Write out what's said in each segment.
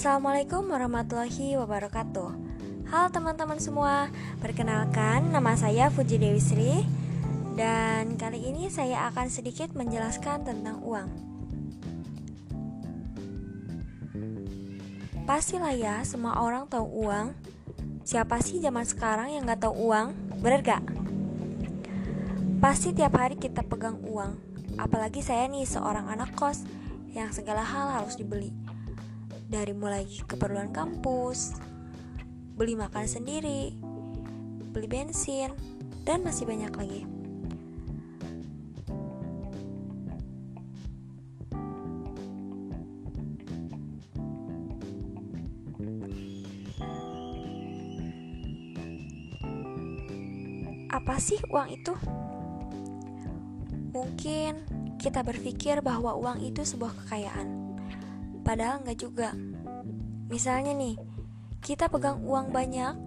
Assalamualaikum warahmatullahi wabarakatuh. Halo teman-teman semua Perkenalkan nama saya Fuji Dewi Sri Dan kali ini saya akan sedikit menjelaskan tentang uang. Pastilah ya semua orang tahu uang. Siapa sih zaman sekarang yang gak tahu uang? Bener gak? Pasti tiap hari kita pegang uang. Apalagi saya nih seorang anak kos Yang segala hal harus dibeli dari mulai keperluan kampus, beli makan sendiri, beli bensin, dan masih banyak lagi. Apa sih uang itu? Mungkin kita berpikir bahwa uang itu sebuah kekayaan Padahal nggak juga. Misalnya nih, kita pegang uang banyak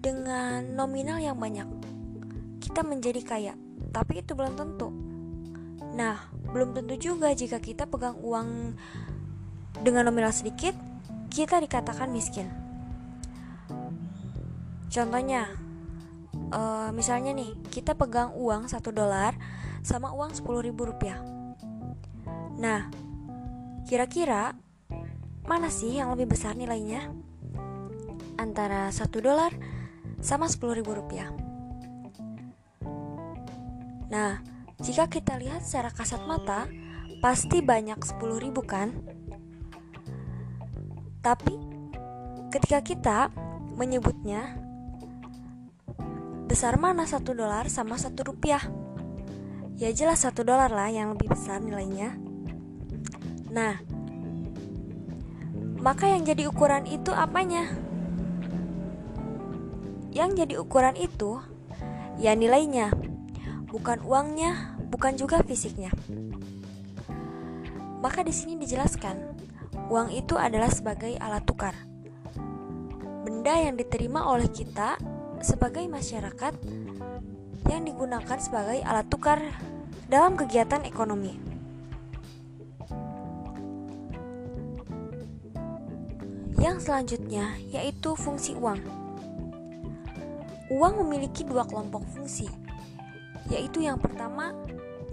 dengan nominal yang banyak. Kita menjadi kaya, tapi itu belum tentu. Nah, belum tentu juga jika kita pegang uang dengan nominal sedikit, kita dikatakan miskin. Contohnya, uh, misalnya nih, kita pegang uang 1 dolar sama uang 10 ribu rupiah. Nah, Kira-kira mana sih yang lebih besar nilainya? Antara 1 dolar sama 10 ribu rupiah. Nah, jika kita lihat secara kasat mata, pasti banyak 10 ribu kan? Tapi, ketika kita menyebutnya, besar mana 1 dolar sama 1 rupiah? Ya jelas 1 dolar lah yang lebih besar nilainya. Nah, maka yang jadi ukuran itu apanya? Yang jadi ukuran itu ya nilainya, bukan uangnya, bukan juga fisiknya. Maka di sini dijelaskan, uang itu adalah sebagai alat tukar. Benda yang diterima oleh kita sebagai masyarakat yang digunakan sebagai alat tukar dalam kegiatan ekonomi. Yang selanjutnya yaitu fungsi uang. Uang memiliki dua kelompok fungsi, yaitu yang pertama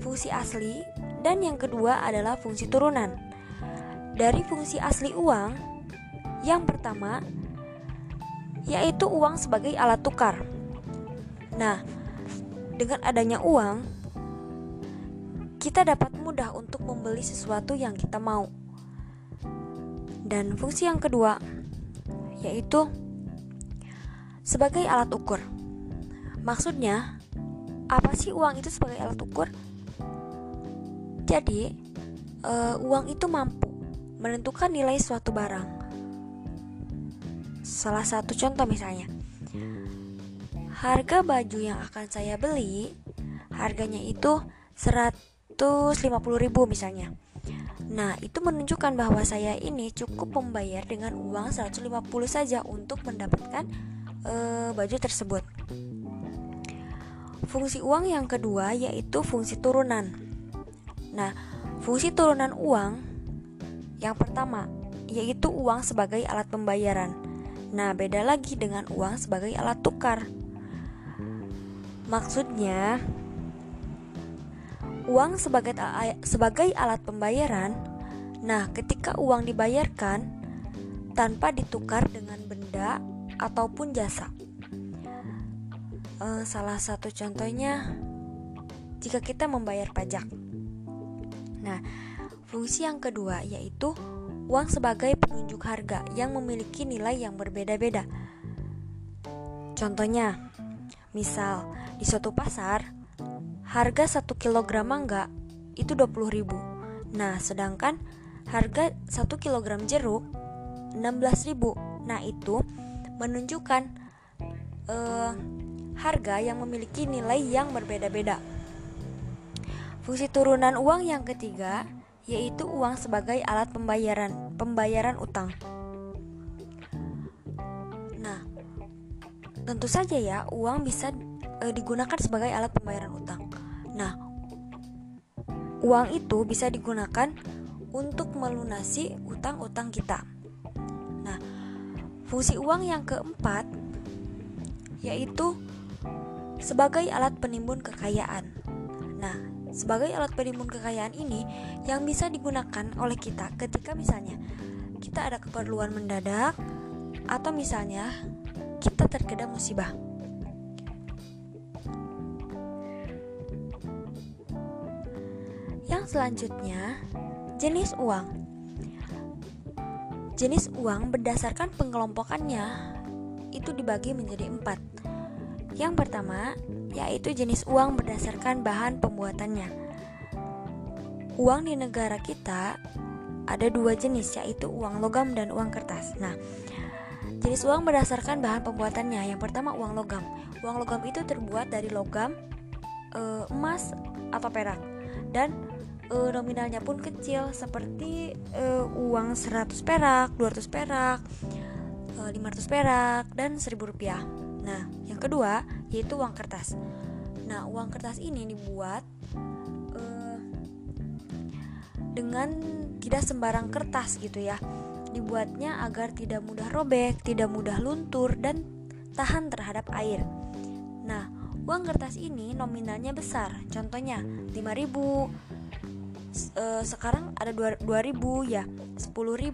fungsi asli dan yang kedua adalah fungsi turunan. Dari fungsi asli uang, yang pertama yaitu uang sebagai alat tukar. Nah, dengan adanya uang, kita dapat mudah untuk membeli sesuatu yang kita mau dan fungsi yang kedua yaitu sebagai alat ukur. Maksudnya, apa sih uang itu sebagai alat ukur? Jadi, uh, uang itu mampu menentukan nilai suatu barang. Salah satu contoh misalnya, harga baju yang akan saya beli, harganya itu 150.000 misalnya. Nah, itu menunjukkan bahwa saya ini cukup membayar dengan uang 150 saja untuk mendapatkan e, baju tersebut. Fungsi uang yang kedua yaitu fungsi turunan. Nah, fungsi turunan uang yang pertama yaitu uang sebagai alat pembayaran. Nah, beda lagi dengan uang sebagai alat tukar. Maksudnya, uang sebagai sebagai alat pembayaran. Nah, ketika uang dibayarkan tanpa ditukar dengan benda ataupun jasa. Uh, salah satu contohnya jika kita membayar pajak. Nah, fungsi yang kedua yaitu uang sebagai penunjuk harga yang memiliki nilai yang berbeda-beda. Contohnya, misal di suatu pasar harga 1 kg mangga itu 20 ribu Nah, sedangkan harga 1 kg jeruk 16 ribu Nah, itu menunjukkan uh, harga yang memiliki nilai yang berbeda-beda. Fungsi turunan uang yang ketiga yaitu uang sebagai alat pembayaran, pembayaran utang. Nah, tentu saja ya, uang bisa e, digunakan sebagai alat pembayaran utang. Nah, uang itu bisa digunakan untuk melunasi utang-utang kita. Fungsi uang yang keempat yaitu sebagai alat penimbun kekayaan. Nah, sebagai alat penimbun kekayaan ini yang bisa digunakan oleh kita ketika misalnya kita ada keperluan mendadak atau misalnya kita terkena musibah. Selanjutnya, jenis uang. Jenis uang berdasarkan pengelompokannya itu dibagi menjadi empat. Yang pertama yaitu jenis uang berdasarkan bahan pembuatannya. Uang di negara kita ada dua jenis yaitu uang logam dan uang kertas. Nah, jenis uang berdasarkan bahan pembuatannya. Yang pertama uang logam. Uang logam itu terbuat dari logam, e, emas atau perak dan e, nominalnya pun kecil seperti e, uang 100 perak, 200 perak, e, 500 perak dan 1000 rupiah. Nah, yang kedua yaitu uang kertas. Nah, uang kertas ini dibuat e, dengan tidak sembarang kertas gitu ya. Dibuatnya agar tidak mudah robek, tidak mudah luntur dan tahan terhadap air. Nah, uang kertas ini nominalnya besar. Contohnya 5000 uh, sekarang ada 2000 ya 10.000,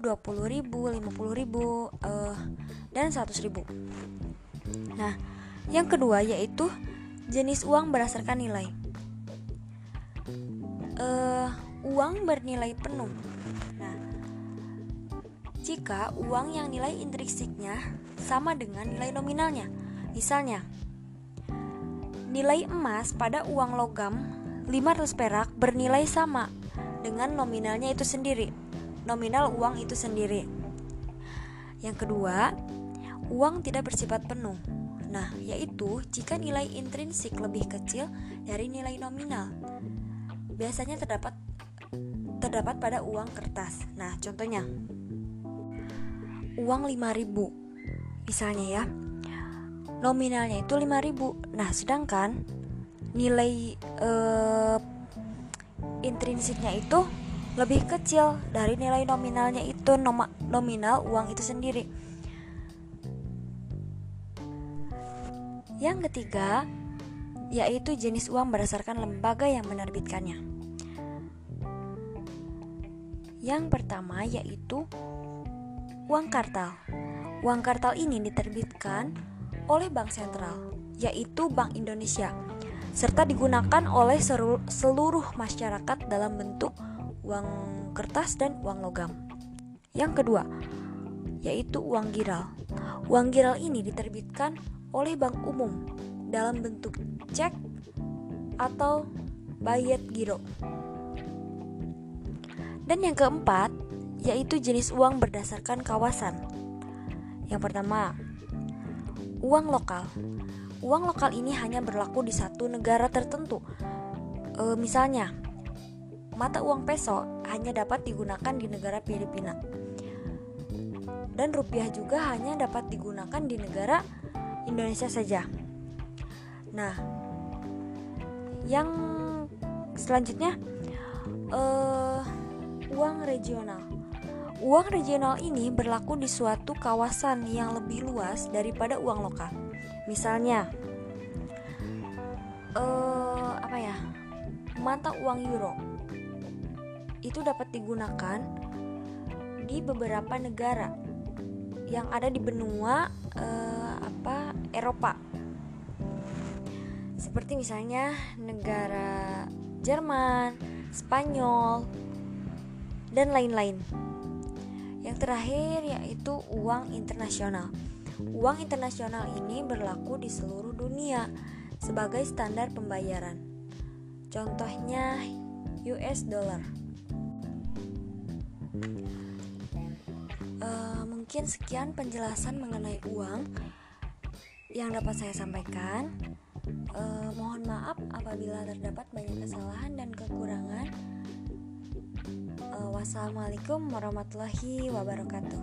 20.000, 50.000 uh, dan 100.000. Nah, yang kedua yaitu jenis uang berdasarkan nilai. Uh, uang bernilai penuh. Nah, jika uang yang nilai intrinsiknya sama dengan nilai nominalnya, misalnya nilai emas pada uang logam 500 perak bernilai sama dengan nominalnya itu sendiri. Nominal uang itu sendiri. Yang kedua, uang tidak bersifat penuh. Nah, yaitu jika nilai intrinsik lebih kecil dari nilai nominal. Biasanya terdapat terdapat pada uang kertas. Nah, contohnya uang 5000 misalnya ya. Nominalnya itu 5000. Nah, sedangkan nilai uh, intrinsiknya itu lebih kecil dari nilai nominalnya itu nom nominal uang itu sendiri. Yang ketiga, yaitu jenis uang berdasarkan lembaga yang menerbitkannya. Yang pertama yaitu uang kartal. Uang kartal ini diterbitkan oleh Bank Sentral, yaitu Bank Indonesia serta digunakan oleh seluruh masyarakat dalam bentuk uang kertas dan uang logam. Yang kedua, yaitu uang giral. Uang giral ini diterbitkan oleh bank umum dalam bentuk cek atau bayet giro. Dan yang keempat, yaitu jenis uang berdasarkan kawasan. Yang pertama, uang lokal uang lokal ini hanya berlaku di satu negara tertentu. E, misalnya, mata uang peso hanya dapat digunakan di negara Filipina. Dan rupiah juga hanya dapat digunakan di negara Indonesia saja. Nah, yang selanjutnya uh, uang regional. Uang regional ini berlaku di suatu kawasan yang lebih luas daripada uang lokal. Misalnya, uh, apa ya, mata uang euro itu dapat digunakan di beberapa negara yang ada di benua uh, apa Eropa. Seperti misalnya negara Jerman, Spanyol, dan lain-lain. Yang terakhir yaitu uang internasional. Uang internasional ini berlaku di seluruh dunia sebagai standar pembayaran. Contohnya US dollar. Uh, mungkin sekian penjelasan mengenai uang yang dapat saya sampaikan. Uh, mohon maaf apabila terdapat banyak kesalahan dan kekurangan. Uh, wassalamualaikum warahmatullahi wabarakatuh.